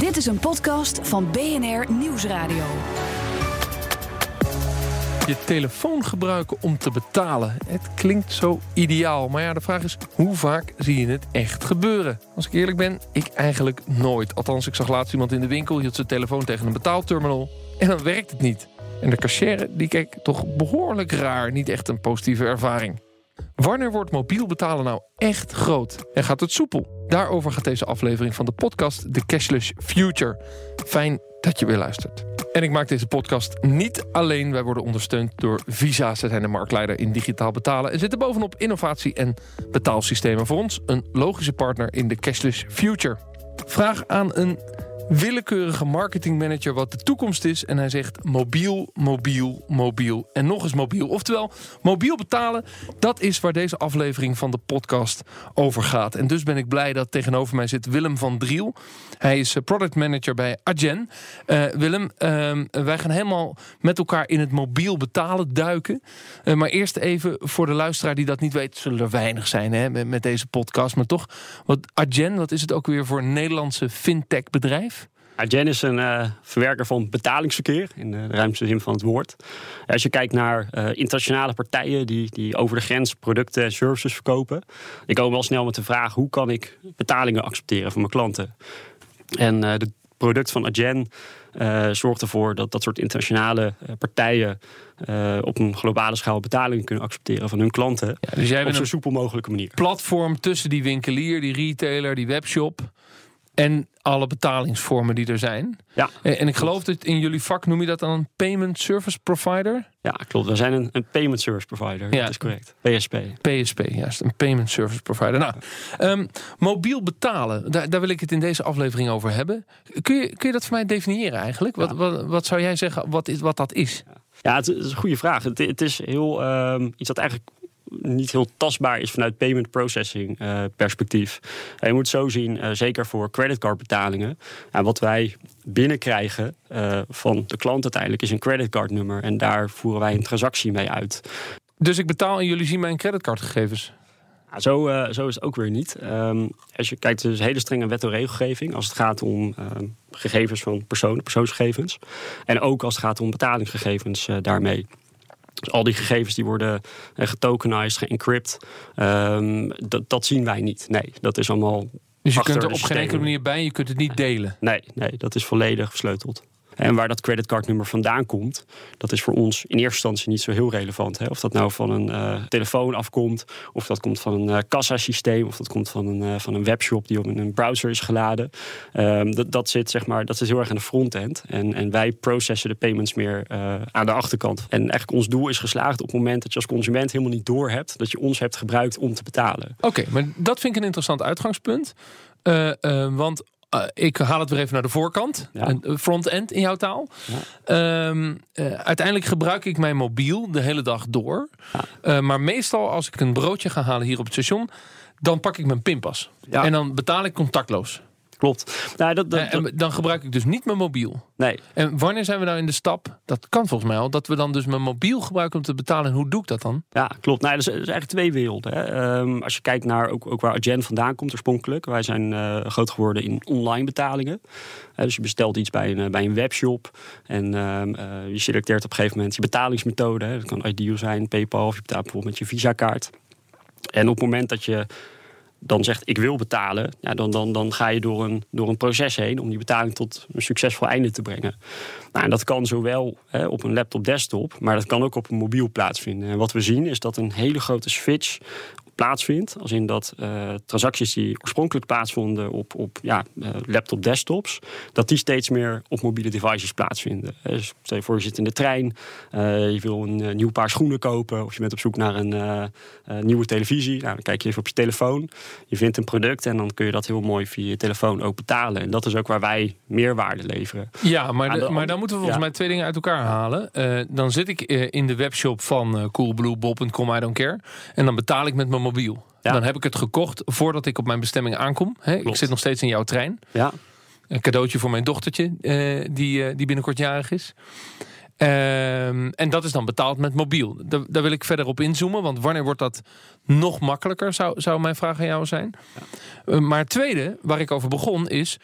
Dit is een podcast van BNR Nieuwsradio. Je telefoon gebruiken om te betalen. Het klinkt zo ideaal. Maar ja, de vraag is, hoe vaak zie je het echt gebeuren? Als ik eerlijk ben, ik eigenlijk nooit. Althans, ik zag laatst iemand in de winkel... hield zijn telefoon tegen een betaalterminal en dan werkt het niet. En de cashier die keek toch behoorlijk raar. Niet echt een positieve ervaring. Wanneer wordt mobiel betalen nou echt groot? En gaat het soepel? Daarover gaat deze aflevering van de podcast The Cashless Future. Fijn dat je weer luistert. En ik maak deze podcast niet alleen. Wij worden ondersteund door Visa. Ze zijn de marktleider in digitaal betalen. En zitten bovenop innovatie en betaalsystemen. Voor ons een logische partner in de Cashless Future. Vraag aan een willekeurige marketingmanager wat de toekomst is. En hij zegt mobiel, mobiel, mobiel en nog eens mobiel. Oftewel, mobiel betalen, dat is waar deze aflevering van de podcast over gaat. En dus ben ik blij dat tegenover mij zit Willem van Driel. Hij is eh, product manager bij Agen. Uh, Willem, uh, wij gaan helemaal met elkaar in het mobiel betalen duiken. Uh, maar eerst even voor de luisteraar die dat niet weet, zullen er weinig zijn hè, met, met deze podcast. Maar toch, wat Agen, wat is het ook weer voor een Nederlandse fintech bedrijf? Agen is een uh, verwerker van betalingsverkeer, in de ruimste zin van het woord. Als je kijkt naar uh, internationale partijen die, die over de grens producten en services verkopen, die komen wel snel met de vraag: hoe kan ik betalingen accepteren van mijn klanten? En uh, het product van Agen zorgt ervoor dat dat soort internationale partijen op een globale schaal betalingen kunnen accepteren van hun klanten. Ja, dus jij op zo soepel mogelijke manier. Platform tussen die winkelier, die retailer, die webshop en alle betalingsvormen die er zijn. Ja, en ik geloof dat in jullie vak noem je dat dan een payment service provider? Ja, klopt. We zijn een, een payment service provider. Ja, dat is correct. PSP. PSP, juist. Een payment service provider. Nou, um, mobiel betalen, daar, daar wil ik het in deze aflevering over hebben. Kun je, kun je dat voor mij definiëren eigenlijk? Wat, wat, wat zou jij zeggen wat, is, wat dat is? Ja, het is een goede vraag. Het, het is heel um, iets dat eigenlijk niet heel tastbaar is vanuit payment processing uh, perspectief. En je moet zo zien, uh, zeker voor creditcardbetalingen. En wat wij binnenkrijgen uh, van de klant uiteindelijk is een creditcardnummer. En daar voeren wij een transactie mee uit. Dus ik betaal en jullie zien mijn creditcardgegevens? Ja, zo, uh, zo is het ook weer niet. Um, als je kijkt, er is hele strenge wet en regelgeving als het gaat om uh, gegevens van personen, persoonsgegevens. En ook als het gaat om betalingsgegevens uh, daarmee. Dus al die gegevens die worden getokenized, geëncrypt, um, dat, dat zien wij niet. Nee, dat is allemaal. Dus je kunt er op geen enkele manier bij, je kunt het niet delen? Nee, nee dat is volledig versleuteld. En waar dat creditcardnummer vandaan komt, dat is voor ons in eerste instantie niet zo heel relevant. Hè? Of dat nou van een uh, telefoon afkomt, of dat komt van een uh, kassasysteem, of dat komt van een, uh, van een webshop die op een browser is geladen. Um, dat, dat, zit, zeg maar, dat zit heel erg aan de frontend. En, en wij processen de payments meer aan de achterkant. En eigenlijk ons doel is geslaagd op het moment dat je als consument helemaal niet door hebt dat je ons hebt gebruikt om te betalen. Oké, maar dat vind ik een interessant uitgangspunt. want uh, ik haal het weer even naar de voorkant. Ja. Een front-end in jouw taal. Ja. Um, uh, uiteindelijk gebruik ik mijn mobiel de hele dag door. Ja. Uh, maar meestal als ik een broodje ga halen hier op het station... dan pak ik mijn pinpas. En dan betaal ik contactloos. Klopt. Nou, dat, dat, en dan gebruik ik dus niet mijn mobiel. Nee. En wanneer zijn we nou in de stap? Dat kan volgens mij al. Dat we dan dus mijn mobiel gebruiken om te betalen. En hoe doe ik dat dan? Ja, klopt. Nou, dat, is, dat is eigenlijk twee werelden. Hè. Um, als je kijkt naar ook, ook waar Agen vandaan komt oorspronkelijk. Wij zijn uh, groot geworden in online betalingen. Uh, dus je bestelt iets bij een, bij een webshop. En uh, je selecteert op een gegeven moment je betalingsmethode. Hè. Dat kan Ideal zijn, PayPal. Of je betaalt bijvoorbeeld met je Visa kaart. En op het moment dat je dan zegt ik wil betalen, ja, dan, dan, dan ga je door een, door een proces heen om die betaling tot een succesvol einde te brengen. Nou, en dat kan zowel hè, op een laptop desktop, maar dat kan ook op een mobiel plaatsvinden. En wat we zien is dat een hele grote switch plaatsvindt. Als in dat uh, transacties die oorspronkelijk plaatsvonden op, op ja, uh, laptop desktops, dat die steeds meer op mobiele devices plaatsvinden. Dus stel je voor, je zit in de trein, uh, je wil een nieuw paar schoenen kopen, of je bent op zoek naar een nieuwe televisie. Nou, dan kijk je even op je telefoon, je vindt een product en dan kun je dat heel mooi via je telefoon ook betalen. En dat is ook waar wij meerwaarde leveren. Ja, maar, de, maar dan moeten we volgens ja. mij twee dingen uit elkaar halen. dan zit ik in de webshop van coolblue, bob.com, I don't care. En dan betaal ik met mijn Ja. Dan heb ik het gekocht voordat ik op mijn bestemming aankom. Ik zit nog steeds in jouw trein. Ja. Een cadeautje voor mijn dochtertje, uh, die, uh, die binnenkort jarig is. Um, en dat is dan betaald met mobiel. Da daar wil ik verder op inzoomen, want wanneer wordt dat nog makkelijker, zou, zou mijn vraag aan jou zijn. Ja. Uh, maar het tweede, waar ik over begon, is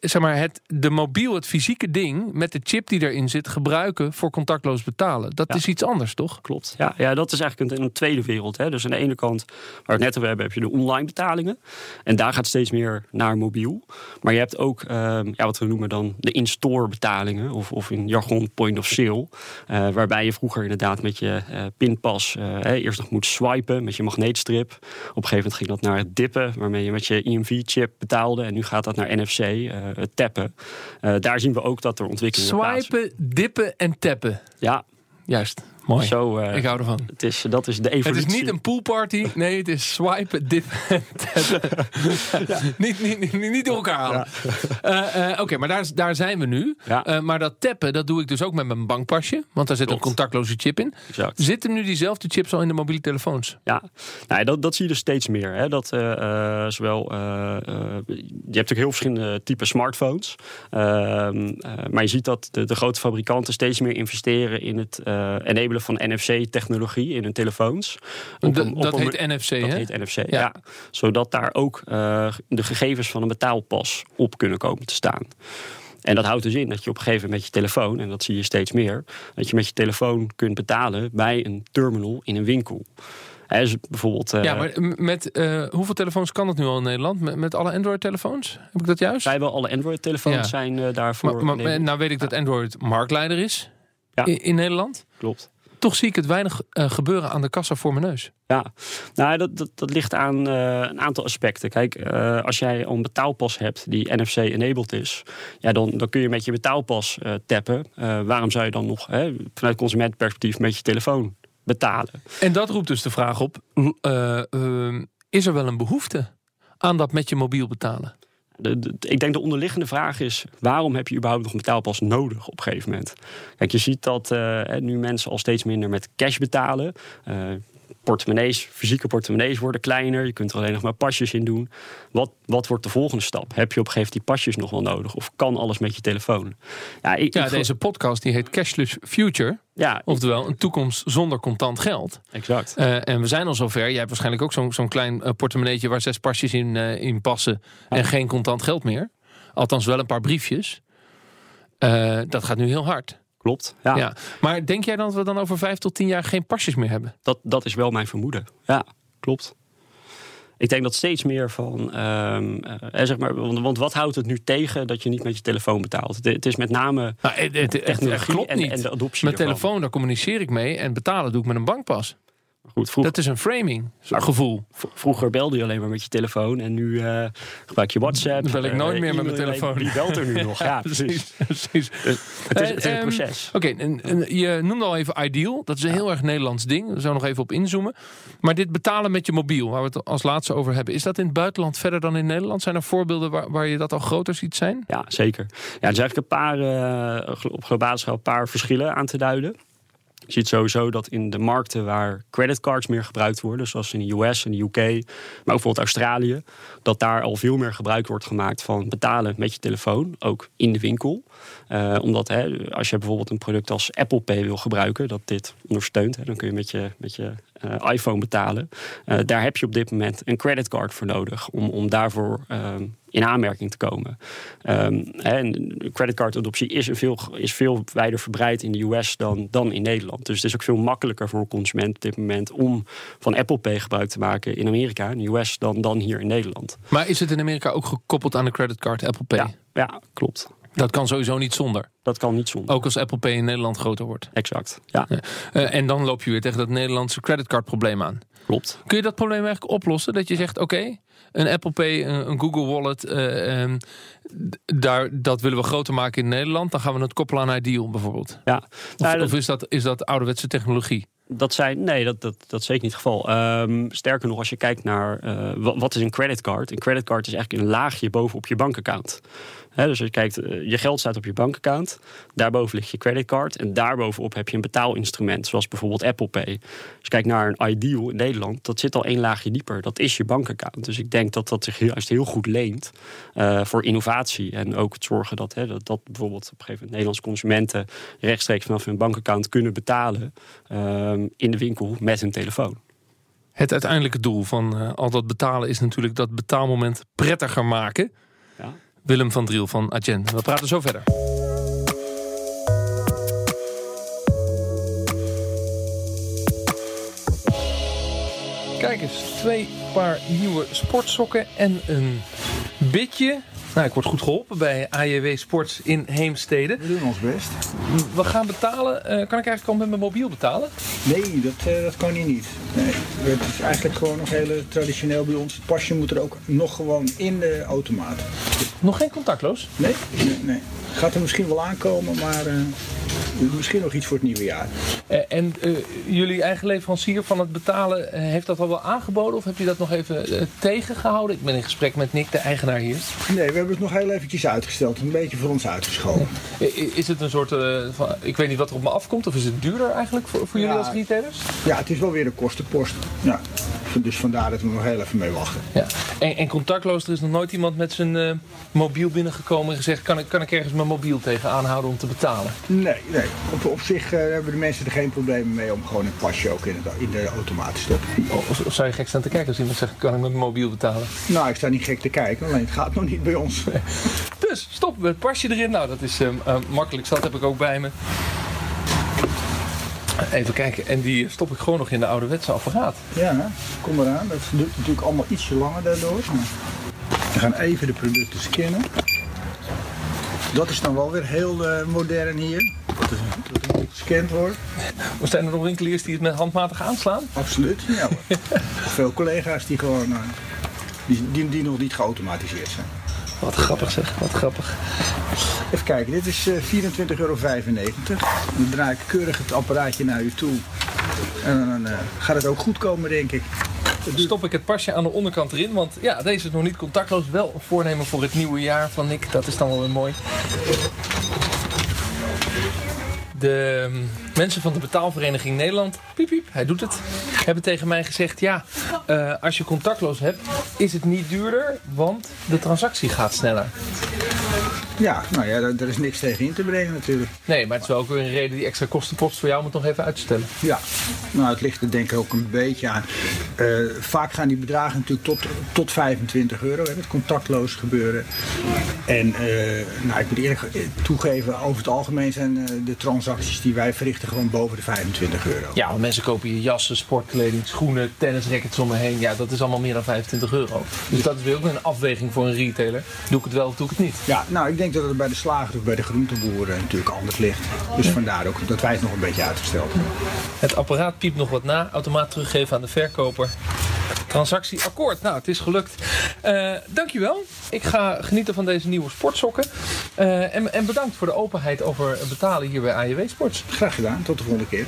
zeg maar, het, de mobiel, het fysieke ding met de chip die erin zit, gebruiken voor contactloos betalen. Dat Ja. is iets anders, toch? Klopt. Ja, ja, dat is eigenlijk een, een tweede wereld. Hè. Dus aan de ene kant, waar we het net over hebben, heb je de online betalingen. En daar gaat steeds meer naar mobiel. Maar je hebt ook ehm, ja, wat we noemen dan de in-store betalingen. Of, of in jargon point of sale. Eh, waarbij je vroeger inderdaad met je eh, pinpas eh, eerst nog moet swipen met je magneetstrip. Op een gegeven moment ging dat naar het dippen, waarmee je met je IMV-chip betaalde. En nu gaat dat naar NFC, het tappen. Eh, daar zien we ook dat er ontwikkelingen. Swipen, dippen en tappen. Ja, Juist, mooi. zo. eh, Ik hou ervan. het is, dat is de Het evolutie. is niet een poolparty, nee, het is swipen, dippen en tappen. niet, niet, niet, niet door elkaar halen. Eh, eh, Oké, maar daar, daar zijn we nu. Ja. Eh, maar dat tappen, dat doe ik dus ook met mijn bankpasje. Want daar zit Klopt. een contactloze chip in. Exact. Zitten nu diezelfde chips al in de mobiele telefoons? Ja, nou, dat, dat zie je dus steeds meer. Hè. Dat, eh, eh, zowel, eh, eh, je hebt natuurlijk heel verschillende typen smartphones. Ehm, eh, maar je ziet dat de, de grote fabrikanten steeds meer investeren in het eh van NFC-technologie in hun telefoons. Op Dat- op heet NFC, dat hè? heet NFC, Ja. ja. Zodat daar ook eh, de gegevens van een betaalpas op kunnen komen te staan. En dat houdt dus in dat je op een gegeven moment met je telefoon, en dat zie je steeds meer, dat je met je telefoon kunt betalen bij een terminal in een winkel. Dus bijvoorbeeld. eh, ja, maar met eh, hoeveel telefoons kan dat nu al in Nederland? Met, met alle Android-telefoons? Heb ik dat juist? Vrijwel alle Android-telefoons Ja. zijn daarvoor. Maar, nou weet ik dat Android marktleider is Ja. in, in Nederland. Klopt. Toch zie ik het weinig eh, gebeuren aan de kassa voor mijn neus. Ja, nou, dat, dat, dat ligt aan eh, een aantal aspecten. Kijk, eh, als jij een betaalpas hebt die NFC-enabled is, ja, dan, dan kun je met je betaalpas tappen. Waarom zou je dan nog hè, vanuit consumentenperspectief met je telefoon betalen? En dat roept dus de vraag op: eh, ehm, is er wel een behoefte aan dat met je mobiel betalen? Ik denk de onderliggende vraag is: waarom heb je überhaupt nog een betaalpas nodig op een gegeven moment? Kijk, je ziet dat eh, nu mensen al steeds minder met cash betalen. Eh, portemonnees, fysieke portemonnees worden kleiner. Je kunt er alleen nog maar pasjes in doen. Wat, wat wordt de volgende stap? Heb je op een gegeven moment die pasjes nog wel nodig? Of kan alles met je telefoon? Ja, ik, Ja, ik- deze podcast die heet Cashless Future. ja Oftewel, een toekomst zonder contant geld. exact. Eh, en we zijn al zover. Jij hebt waarschijnlijk ook zo'n zo'n klein eh, portemonneetje waar zes pasjes in, eh, in passen. En geen contant geld meer. Althans, wel een paar briefjes. Dat gaat nu heel hard. Klopt. Ja, Ja. Maar denk jij dan dat we dan over vijf tot tien jaar geen pasjes meer hebben? Dat, dat is wel mijn vermoeden. Ja, klopt. Ik denk dat steeds meer van, ehm, eh, zeg maar, want, want wat houdt het nu tegen dat je niet met je telefoon betaalt? Het, het is met name Nou, het, het, het- het technologie klopt en, niet. en de adoptie. Mijn ervan. telefoon, daar communiceer ik mee. En betalen doe ik met een bankpas. Goed, vroeg- Dat is een framing gevoel. v- vroeger belde je alleen maar met je telefoon en nu eh, gebruik je WhatsApp. Dan bel ik eh, nooit meer met mijn telefoon. Wie belt er nu nog? Ja, precies. precies. Het is, het is Eh, een ehm, proces. Oké, en, en je noemde al even Ideal. Dat is een heel erg Nederlands ding. We zouden nog even op inzoomen. Maar dit betalen met je mobiel, waar we het als laatste over hebben. Is dat in het buitenland verder dan in Nederland? Zijn er voorbeelden waar, waar je dat al groter ziet zijn? Ja, zeker. Ja, er zijn eigenlijk een paar, eh, op globale schaal een paar verschillen aan te duiden. Je ziet sowieso dat in de markten waar creditcards meer gebruikt worden, zoals in de US en de UK, maar ook bijvoorbeeld Australië, dat daar al veel meer gebruik wordt gemaakt van betalen met je telefoon, ook in de winkel. Eh, omdat hè, als je bijvoorbeeld een product als Apple Pay wil gebruiken, dat dit ondersteunt, dan kun je met je, met je eh, iPhone betalen. Eh, daar heb je op dit moment een creditcard voor nodig om, om daarvoor ehm, in aanmerking te komen. Ehm, en creditcardadoptie is, een veel, is veel wijder verbreid in de US dan, dan in Nederland. Dus het is ook veel makkelijker voor een consument op dit moment om van Apple Pay gebruik te maken in Amerika, in de US, dan, dan hier in Nederland. Maar is het in Amerika ook gekoppeld aan de creditcard Apple Pay? Ja, ja, klopt. Dat kan sowieso niet zonder. Dat kan niet zonder. Ook als Apple Pay in Nederland groter wordt. Exact. Ja, Eh, en dan loop je weer tegen dat Nederlandse creditcardprobleem aan. klopt. Kun je dat probleem eigenlijk oplossen? Dat je zegt, oké, een Apple Pay, een, Google Wallet, eh, ehm, daar, dat willen we groter maken in Nederland. Dan gaan we het koppelen aan Ideal bijvoorbeeld. Ja. Of, Nou, dat- of is, dat, is dat ouderwetse technologie? Dat zijn, nee, dat, dat, dat is zeker niet het geval. Ehm, sterker nog, als je kijkt naar eh, wat, wat is een creditcard? Een creditcard is eigenlijk een laagje bovenop je bankaccount. Dus als je kijkt, eh, je geld staat op je bankaccount. Daarboven ligt je creditcard. En daarbovenop heb je een betaalinstrument, zoals bijvoorbeeld Apple Pay. Als je kijkt naar een Ideal in Nederland, dat zit al één laagje dieper. Dat is je bankaccount. Dus ik denk dat dat zich juist heel goed leent eh, voor innovatie. En ook het zorgen dat, dat, dat bijvoorbeeld op een gegeven moment Nederlandse consumenten rechtstreeks vanaf hun bankaccount kunnen betalen ehm, in de winkel met hun telefoon. Het uiteindelijke doel van eh, al dat betalen is natuurlijk dat betaalmoment prettiger maken. Ja. Willem van Driel van Agen. We praten zo verder. Kijk eens, twee paar nieuwe sportsokken en een bitje. Nou, ik word goed geholpen bij AJW Sports in Heemstede. We doen ons best. We gaan betalen. Eh, kan ik eigenlijk al met mijn mobiel betalen? Nee, dat, uh, dat kan hier niet. Nee. Het is eigenlijk gewoon nog heel traditioneel bij ons. Het pasje moet er ook nog gewoon in de automaat. Nog geen contactloos? Nee, nee. nee. Gaat er misschien wel aankomen, maar uh, misschien nog iets voor het nieuwe jaar. En jullie eigen leverancier van het betalen, heeft dat al wel aangeboden? Of heb je dat nog even tegengehouden? Ik ben in gesprek met Nick, de eigenaar hier. Nee, we hebben het nog heel eventjes uitgesteld. Een beetje voor ons uitgeschoven. Is het een soort, van, ik weet niet wat er op me afkomt, of is het duurder eigenlijk voor, voor jullie als retailers? Ja, het is wel weer een kostenpost. Ja. Dus vandaar dat we nog heel even mee wachten. Ja. En, en contactloos, er is nog nooit iemand met zijn uh, mobiel binnengekomen en gezegd... Kan ik, kan ik ergens mijn mobiel tegen aanhouden om te betalen? Nee, nee. Op, op zich uh, hebben de mensen er geen problemen mee om gewoon een pasje ook in, het, in de automaat te stoppen. Of, of, zou je gek staan te kijken als iemand zegt, kan ik met mobiel betalen? Nou, ik sta niet gek te kijken, alleen het gaat nog niet bij ons. Dus, stop met het pasje erin. Nou, dat is uh, makkelijk. Dat heb ik ook bij me. Even kijken, en die stop ik gewoon nog in de ouderwetse apparaat. Ja, kom eraan. Dat duurt natuurlijk allemaal ietsje langer daardoor. We gaan even de producten scannen. Dat is dan wel weer heel uh, modern hier. Dat, het gescand wordt. Maar zijn er nog winkeliers die het met handmatig aanslaan? Absoluut, ja. Veel collega's die gewoon uh, die, die, die nog niet geautomatiseerd zijn. Wat grappig zeg, wat grappig. Even kijken, dit is uh, 24,95 euro. Dan draai ik keurig het apparaatje naar u toe. En dan uh, gaat het ook goed komen, denk ik. Dan stop ik het pasje aan de onderkant erin. Want ja, deze is nog niet contactloos. Wel een voornemen voor het nieuwe jaar van Nick. Dat is dan wel weer mooi. De um, mensen van de betaalvereniging Nederland, piep piep, hij doet het, hebben tegen mij gezegd: ja, uh, als je contactloos hebt, is het niet duurder, want de transactie gaat sneller. Ja, nou ja, daar, is niks tegen in te brengen natuurlijk. Nee, maar het is wel ook weer een reden die extra kostenpost voor jou moet nog even uitstellen. Ja, nou het ligt er denk ik ook een beetje aan. Uh, vaak gaan die bedragen natuurlijk tot, tot 25 euro, hè, het contactloos gebeuren. En uh, nou, ik moet eerlijk toegeven, over het algemeen zijn uh, de transacties die wij verrichten gewoon boven de 25 euro. Ja, want mensen kopen hier jassen, sportkleding, schoenen, tennisrackets om me heen. Ja, dat is allemaal meer dan 25 euro. Dus dat is weer ook een afweging voor een retailer. Doe ik het wel of doe ik het niet? Ja, nou ik denk dat het bij de slager of bij de groenteboeren natuurlijk anders ligt. Dus vandaar ook dat wij het nog een beetje uitgesteld hebben. Het apparaat piept nog wat na. Automaat teruggeven aan de verkoper. Transactie akkoord. Nou, het is gelukt. Uh, dankjewel. Ik ga genieten van deze nieuwe sportsokken. Uh, en, en bedankt voor de openheid over betalen hier bij AJW Sports. Graag gedaan. Tot de volgende keer.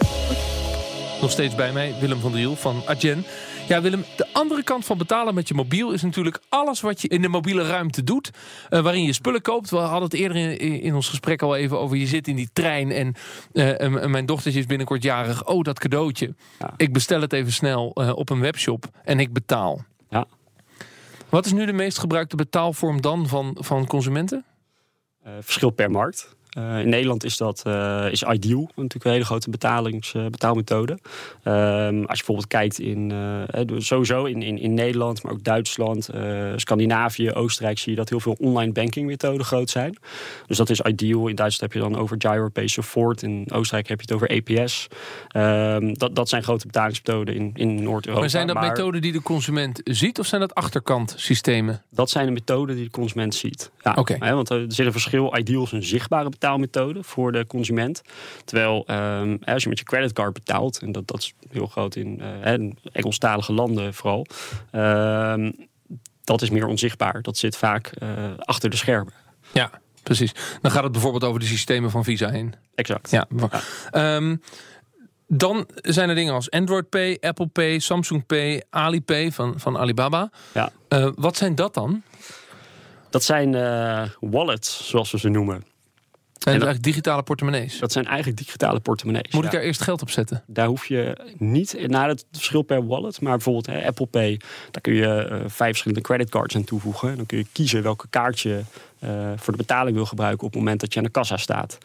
Nog steeds bij mij Willem van Driel van Agen. Ja, Willem, de andere kant van betalen met je mobiel is natuurlijk alles wat je in de mobiele ruimte doet. Uh, waarin je spullen koopt. We hadden het eerder in, in, ons gesprek al even over. Je zit in die trein en, uh, en mijn dochtertje is binnenkort jarig. Oh, dat cadeautje. Ja. Ik bestel het even snel uh, op een webshop en ik betaal. Ja. Wat is nu de meest gebruikte betaalvorm dan van, van consumenten? verschil per markt. Uh, in Nederland is dat uh, is Ideal, natuurlijk een hele grote betalings, uh, betaalmethode. Um, als je bijvoorbeeld kijkt in, sowieso in, in, in Nederland, maar ook Duitsland, Scandinavië, Oostenrijk, zie je dat heel veel online banking methoden groot zijn. Dus dat is Ideal. In Duitsland heb je dan over Giropay Support. In Oostenrijk heb je het over APS. Um, dat, dat zijn grote betalingsmethoden in, in Noord-Europa. Maar zijn dat maar, methoden die de consument ziet of zijn dat achterkant systemen? Dat zijn de methoden die de consument ziet. Ja, okay. want er zit een verschil. Ideal is een zichtbare betaalmethode voor de consument. Terwijl um, als je met je creditcard betaalt, en dat, dat is heel groot in uh, Engelstalige landen vooral, uh, dat is meer onzichtbaar. Dat zit vaak uh, achter de schermen. Ja, precies. Dan gaat het bijvoorbeeld over de systemen van Visa heen. Exact. Ja. ja. Um, dan zijn er dingen als Android Pay, Apple Pay, Samsung Pay, Alipay van, van Alibaba. Ja. Uh, wat zijn dat dan? Dat zijn uh, wallets, zoals we ze noemen. En, en dat, eigenlijk digitale portemonnees? Dat zijn eigenlijk digitale portemonnees. Moet ik daar eerst geld op zetten? Daar hoef je niet naar het verschil per wallet. Maar bijvoorbeeld hè, Apple Pay, daar kun je uh, vijf verschillende creditcards aan toevoegen. Dan kun je kiezen welke kaart je uh, voor de betaling wil gebruiken op het moment dat je aan de kassa staat.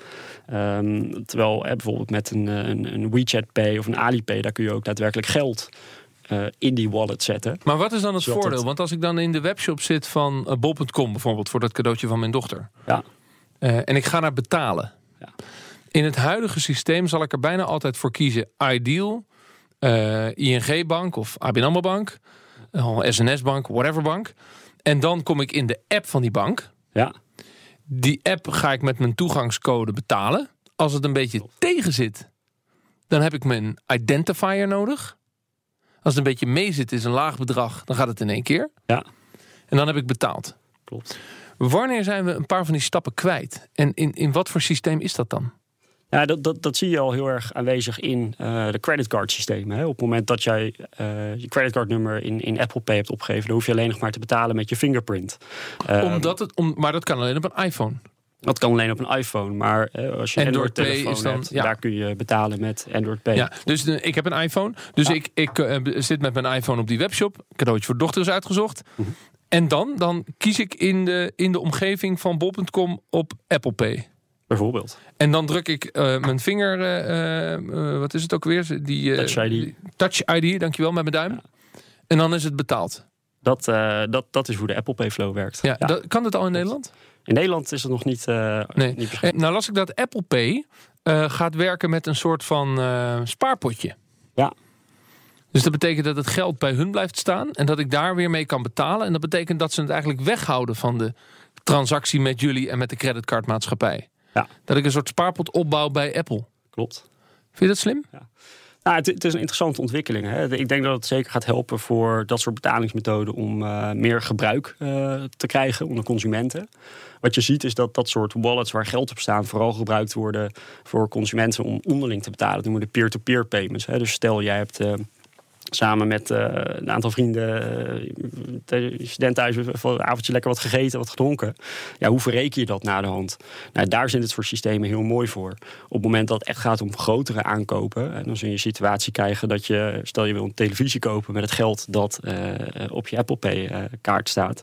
Um, terwijl hè, bijvoorbeeld met een, een, een, WeChat Pay of een Alipay, daar kun je ook daadwerkelijk geld eh, in die wallet zetten. Maar wat is dan het Zodat voordeel? het- Want als ik dan in de webshop zit van eh, bol.com bijvoorbeeld... voor dat cadeautje van mijn dochter... Ja, eh, en ik ga naar betalen... Ja. In het huidige systeem zal ik er bijna altijd voor kiezen... Ideal, eh, ING Bank of ABN AMRO Bank... eh, SNS Bank, whatever bank. En dan kom ik in de app van die bank. ja, Die app ga ik met mijn toegangscode betalen. Als het een beetje tegen zit, dan heb ik mijn identifier nodig. Als het een beetje mee zit, is een laag bedrag, dan gaat het in één keer. ja, En dan heb ik betaald. klopt. Wanneer zijn we een paar van die stappen kwijt? En in, in wat voor systeem is dat dan? Ja, dat, dat, dat zie je al heel erg aanwezig in eh, de creditcard systemen. Hè. Op het moment dat jij eh, je creditcardnummer in, in Apple Pay hebt opgegeven, dan hoef je alleen nog maar te betalen met je fingerprint. Eh, Omdat het, om, maar dat kan alleen op een iPhone. Dat kan alleen op een iPhone, maar eh, als je Android Android-telefoon is dan- hebt, ja. daar kun je betalen met Android Pay. Ja, dus de- ik heb een iPhone. Dus Ja. ik, ik zit met mijn iPhone op die webshop. Cadeautje voor dochter is uitgezocht. Mhm. En dan, dan kies ik in de, in de omgeving van bol.com op Apple Pay. Bijvoorbeeld. En dan druk ik eh, mijn vinger, eh, eh, wat is het ook weer? Die, Touch ID. die- Touch ID, dankjewel, met mijn duim. En dan is het betaald. Dat, dat, dat is hoe de Apple Pay Flow werkt. Ja, Ja. Dat, kan dat al in Nederland? In Nederland is het nog niet, eh Nee. niet nou las ik dat Apple Pay gaat werken met een soort van spaarpotje. Ja. Dus dat betekent dat het geld bij hun blijft staan en dat ik daar weer mee kan betalen. En dat betekent dat ze het eigenlijk weghouden van de transactie met jullie en met de creditcardmaatschappij. Ja. Dat ik een soort spaarpot opbouw bij Apple. Klopt. Vind je dat slim? Nou, het, het is een interessante ontwikkeling. Hè. Ik denk dat het zeker gaat helpen voor dat soort betalingsmethoden om eh, meer gebruik eh, te krijgen onder consumenten. Wat je ziet is dat dat soort wallets waar geld op staan vooral gebruikt worden voor consumenten om onderling te betalen. Dat noemen we de peer-to-peer payments. Hè. Dus stel jij hebt eh, samen met eh, een aantal vrienden eh, tijdens je student thuis voor een avondje lekker wat gegeten, wat gedronken. Ja, hoe verreken je dat na de hand? Nou, daar zijn dit soort systemen heel mooi voor. Op het moment dat het echt gaat om grotere aankopen, en dan zul je een situatie krijgen dat je, stel je wil een televisie kopen met het geld dat eh, op je Apple Pay kaart staat.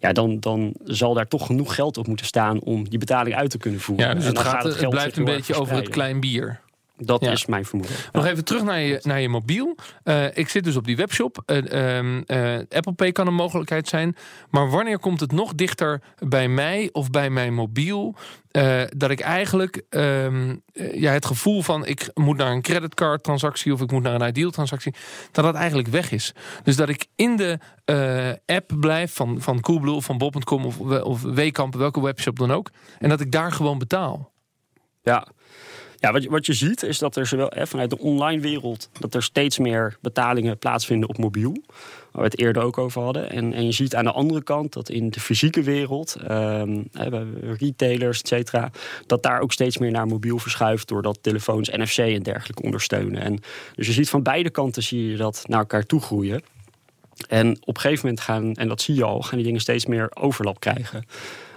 Ja, dan, dan zal daar toch genoeg geld op moeten staan om die betaling uit te kunnen voeren. Ja, dus En het, dan gaat, het, geld blijft een beetje over het klein bier. Dat Ja. is mijn vermoeden. Nog even terug naar je, naar je mobiel. Eh, ik zit dus op die webshop. Eh, ehm, eh, Apple Pay kan een mogelijkheid zijn. Maar wanneer komt het nog dichter bij mij of bij mijn mobiel... dat ik eigenlijk ehm, eh, ja, het gevoel van... ik moet naar een creditcard transactie of ik moet naar een ideal transactie... dat dat eigenlijk weg is. Dus dat ik in de app blijf van, van Coolblue of van Bob.com... of, of Wekamp, welke webshop dan ook. En dat ik daar gewoon betaal. Ja. Ja, wat je, wat je ziet is dat er zowel vanuit de online wereld... dat er steeds meer betalingen plaatsvinden op mobiel. Waar we het eerder ook over hadden. En, en je ziet aan de andere kant dat in de fysieke wereld... ehm, eh, retailers, et cetera... dat daar ook steeds meer naar mobiel verschuift... doordat telefoons NFC en dergelijke ondersteunen. En, dus je ziet van beide kanten zie je dat naar elkaar toe groeien. En op een gegeven moment gaan, en dat zie je al, gaan die dingen steeds meer overlap krijgen.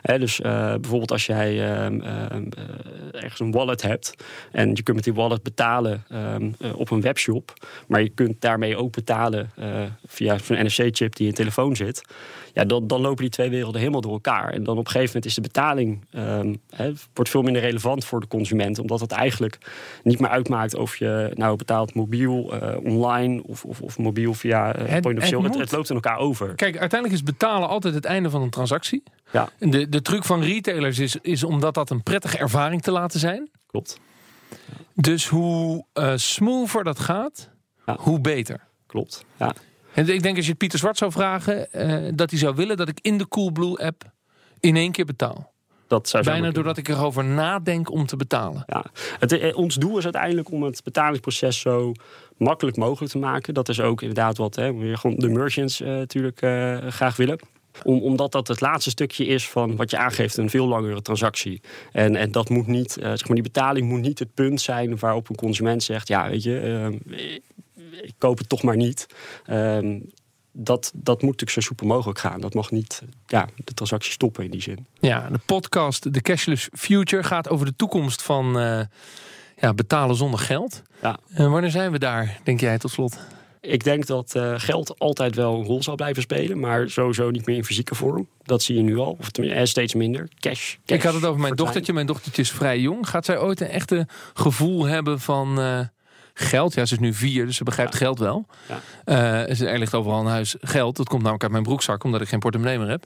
Dus eh, bijvoorbeeld als jij ehm, ehm, eh, ergens een wallet hebt en je kunt met die wallet betalen ehm, eh, op een webshop, maar je kunt daarmee ook betalen via zo'n NFC-chip die in je telefoon zit. Ja, dan, dan lopen die twee werelden helemaal door elkaar. En dan op een gegeven moment is de betaling ehm, wordt veel minder relevant voor de consument, omdat het eigenlijk niet meer uitmaakt of je nou betaalt mobiel, eh, online of, of, of mobiel via eh, point of sale. Het, loopt in elkaar over. Kijk, uiteindelijk is betalen altijd het einde van een transactie. Ja, De, de truc van retailers is, is om dat, dat een prettige ervaring te laten zijn. klopt. Dus hoe eh smoother dat gaat, Ja. hoe beter. Klopt. Ja. En ik denk als je het Pieter Zwart zou vragen, eh, dat hij zou willen dat ik in de Coolblue app in één keer betaal. Dat zou Bijna doordat ik erover nadenk om te betalen. Ja. Het, eh, ons doel is uiteindelijk om het betalingsproces zo makkelijk mogelijk te maken. Dat is ook inderdaad wat hè, gewoon de merchants eh, natuurlijk graag willen. Om, omdat dat het laatste stukje is van wat je aangeeft, een veel langere transactie. En, en dat moet niet, zeg maar, die betaling moet niet het punt zijn waarop een consument zegt: Ja, weet je, ik koop het toch maar niet. Ehm, dat, dat moet natuurlijk zo soepel mogelijk gaan. Dat mag niet ja, de transactie stoppen in die zin. Ja, de podcast The Cashless Future gaat over de toekomst van eh, ja, betalen zonder geld. Ja. En wanneer zijn we daar, denk jij tot slot? Ik denk dat eh, geld altijd wel een rol zal blijven spelen, maar sowieso niet meer in fysieke vorm. Dat zie je nu al, of eh, steeds minder. Cash. ik had het over mijn dochtertje. Mijn dochtertje is vrij jong. Gaat zij ooit een echte gevoel hebben van eh, geld. Ja, ze is nu vier, dus ze begrijpt geld wel. Ja. Eh, er ligt overal in huis geld. Dat komt namelijk uit mijn broekzak, omdat ik geen portemonnee meer heb.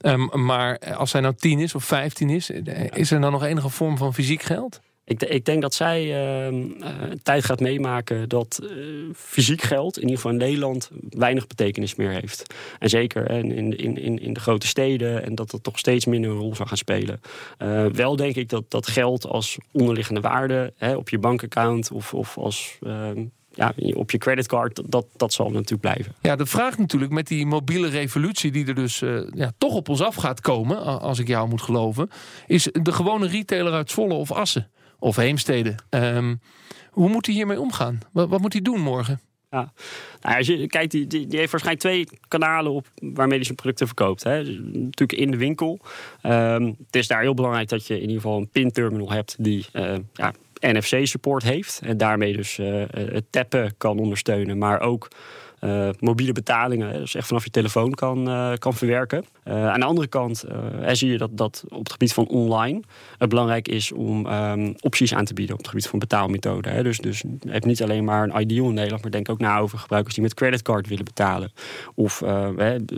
Ehm, maar als zij nou tien is of vijftien is, eh, is er dan nog enige vorm van fysiek geld? Ik, ik, denk dat zij uh, tijd gaat meemaken dat uh, fysiek geld, in ieder geval in Nederland, weinig betekenis meer heeft. En zeker in, in, in, in de grote steden en dat dat toch steeds minder een rol zal gaan spelen. Uh, wel denk ik dat, dat geld als onderliggende waarde hè, op je bankaccount of, of als ehm, ja, op je creditcard, dat, dat zal natuurlijk blijven. Ja, de vraag natuurlijk met die mobiele revolutie die er dus ja, toch op ons af gaat komen, als ik jou moet geloven, is de gewone retailer uit Zwolle of Assen of Heemstede. Um, hoe moet hij hiermee omgaan? Wat, moet hij doen morgen? Ja. Nou, als je kijkt, die, die, die, heeft waarschijnlijk twee kanalen op waarmee hij zijn producten verkoopt. Hè. Dus natuurlijk in de winkel. Um, het is daar heel belangrijk dat je in ieder geval een pinterminal hebt die uh, ja, NFC-support heeft. En daarmee dus uh, het tappen kan ondersteunen, maar ook mobiele betalingen, dus echt vanaf je telefoon kan, uh, kan verwerken. Uh, aan de andere kant zie je dat, dat op het gebied van online het belangrijk is om um, opties aan te bieden op het gebied van betaalmethoden. Hè. Dus, dus je hebt niet alleen maar een ideal in Nederland, maar denk ook na over gebruikers die met creditcard willen betalen. Of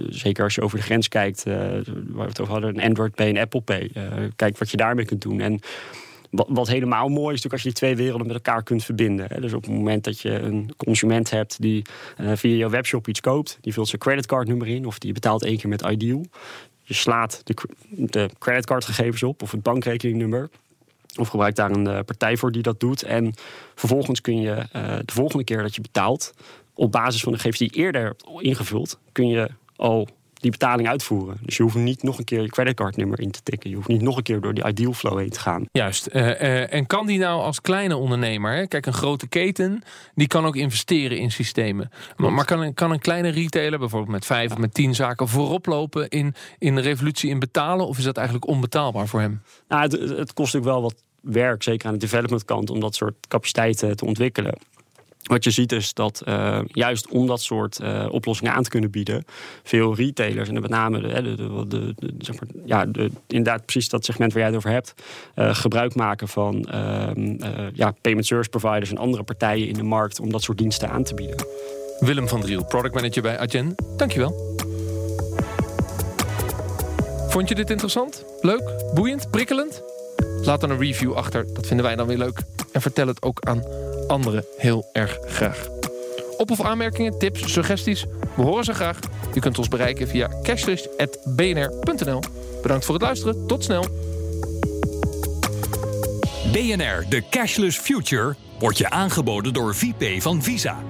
zeker als je over de grens kijkt, waar we het over hadden, een Android Pay en Apple Pay. kijk wat je daarmee kunt doen. En wat, helemaal mooi is natuurlijk als je die twee werelden met elkaar kunt verbinden. Hè. Dus op het moment dat je een consument hebt die uh, via jouw webshop iets koopt, die vult zijn creditcardnummer in of die betaalt één keer met Ideal. Je slaat de, de creditcardgegevens op of het bankrekeningnummer. Of gebruik daar een uh, partij voor die dat doet. En vervolgens kun je uh, de volgende keer dat je betaalt, op basis van de gegevens die je eerder hebt ingevuld, kun je al die betaling uitvoeren. Dus je hoeft niet nog een keer je creditcardnummer in te tikken. Je hoeft niet nog een keer door die ideal flow heen te gaan. Juist. Uh, uh, en kan die nou als kleine ondernemer, hè? kijk een grote keten, die kan ook investeren in systemen. Maar, maar kan, een, kan een kleine retailer, bijvoorbeeld met vijf of met tien zaken, voorop lopen in, in de revolutie in betalen? Of is dat eigenlijk onbetaalbaar voor hem? Nou, het, het kost natuurlijk wel wat werk, zeker aan de development kant, om dat soort capaciteiten te ontwikkelen. Wat je ziet is dat uh, juist om dat soort uh, oplossingen aan te kunnen bieden, veel retailers en met name de, de, de, de, zeg maar, ja, de, inderdaad precies dat segment waar jij het over hebt, uh, gebruik maken van ja, payment service providers en andere partijen in de markt om dat soort diensten aan te bieden. Willem van Driel, product manager bij Agen. Dankjewel. Vond je dit interessant? Leuk? Boeiend? Prikkelend? Laat dan een review achter, dat vinden wij dan weer leuk. En vertel het ook aan anderen heel erg graag. Op- of aanmerkingen, tips, suggesties, we horen ze graag. U kunt ons bereiken via cashlist.bnr.nl. Bedankt voor het luisteren, tot snel. BNR, de Cashless Future, wordt je aangeboden door VP van Visa.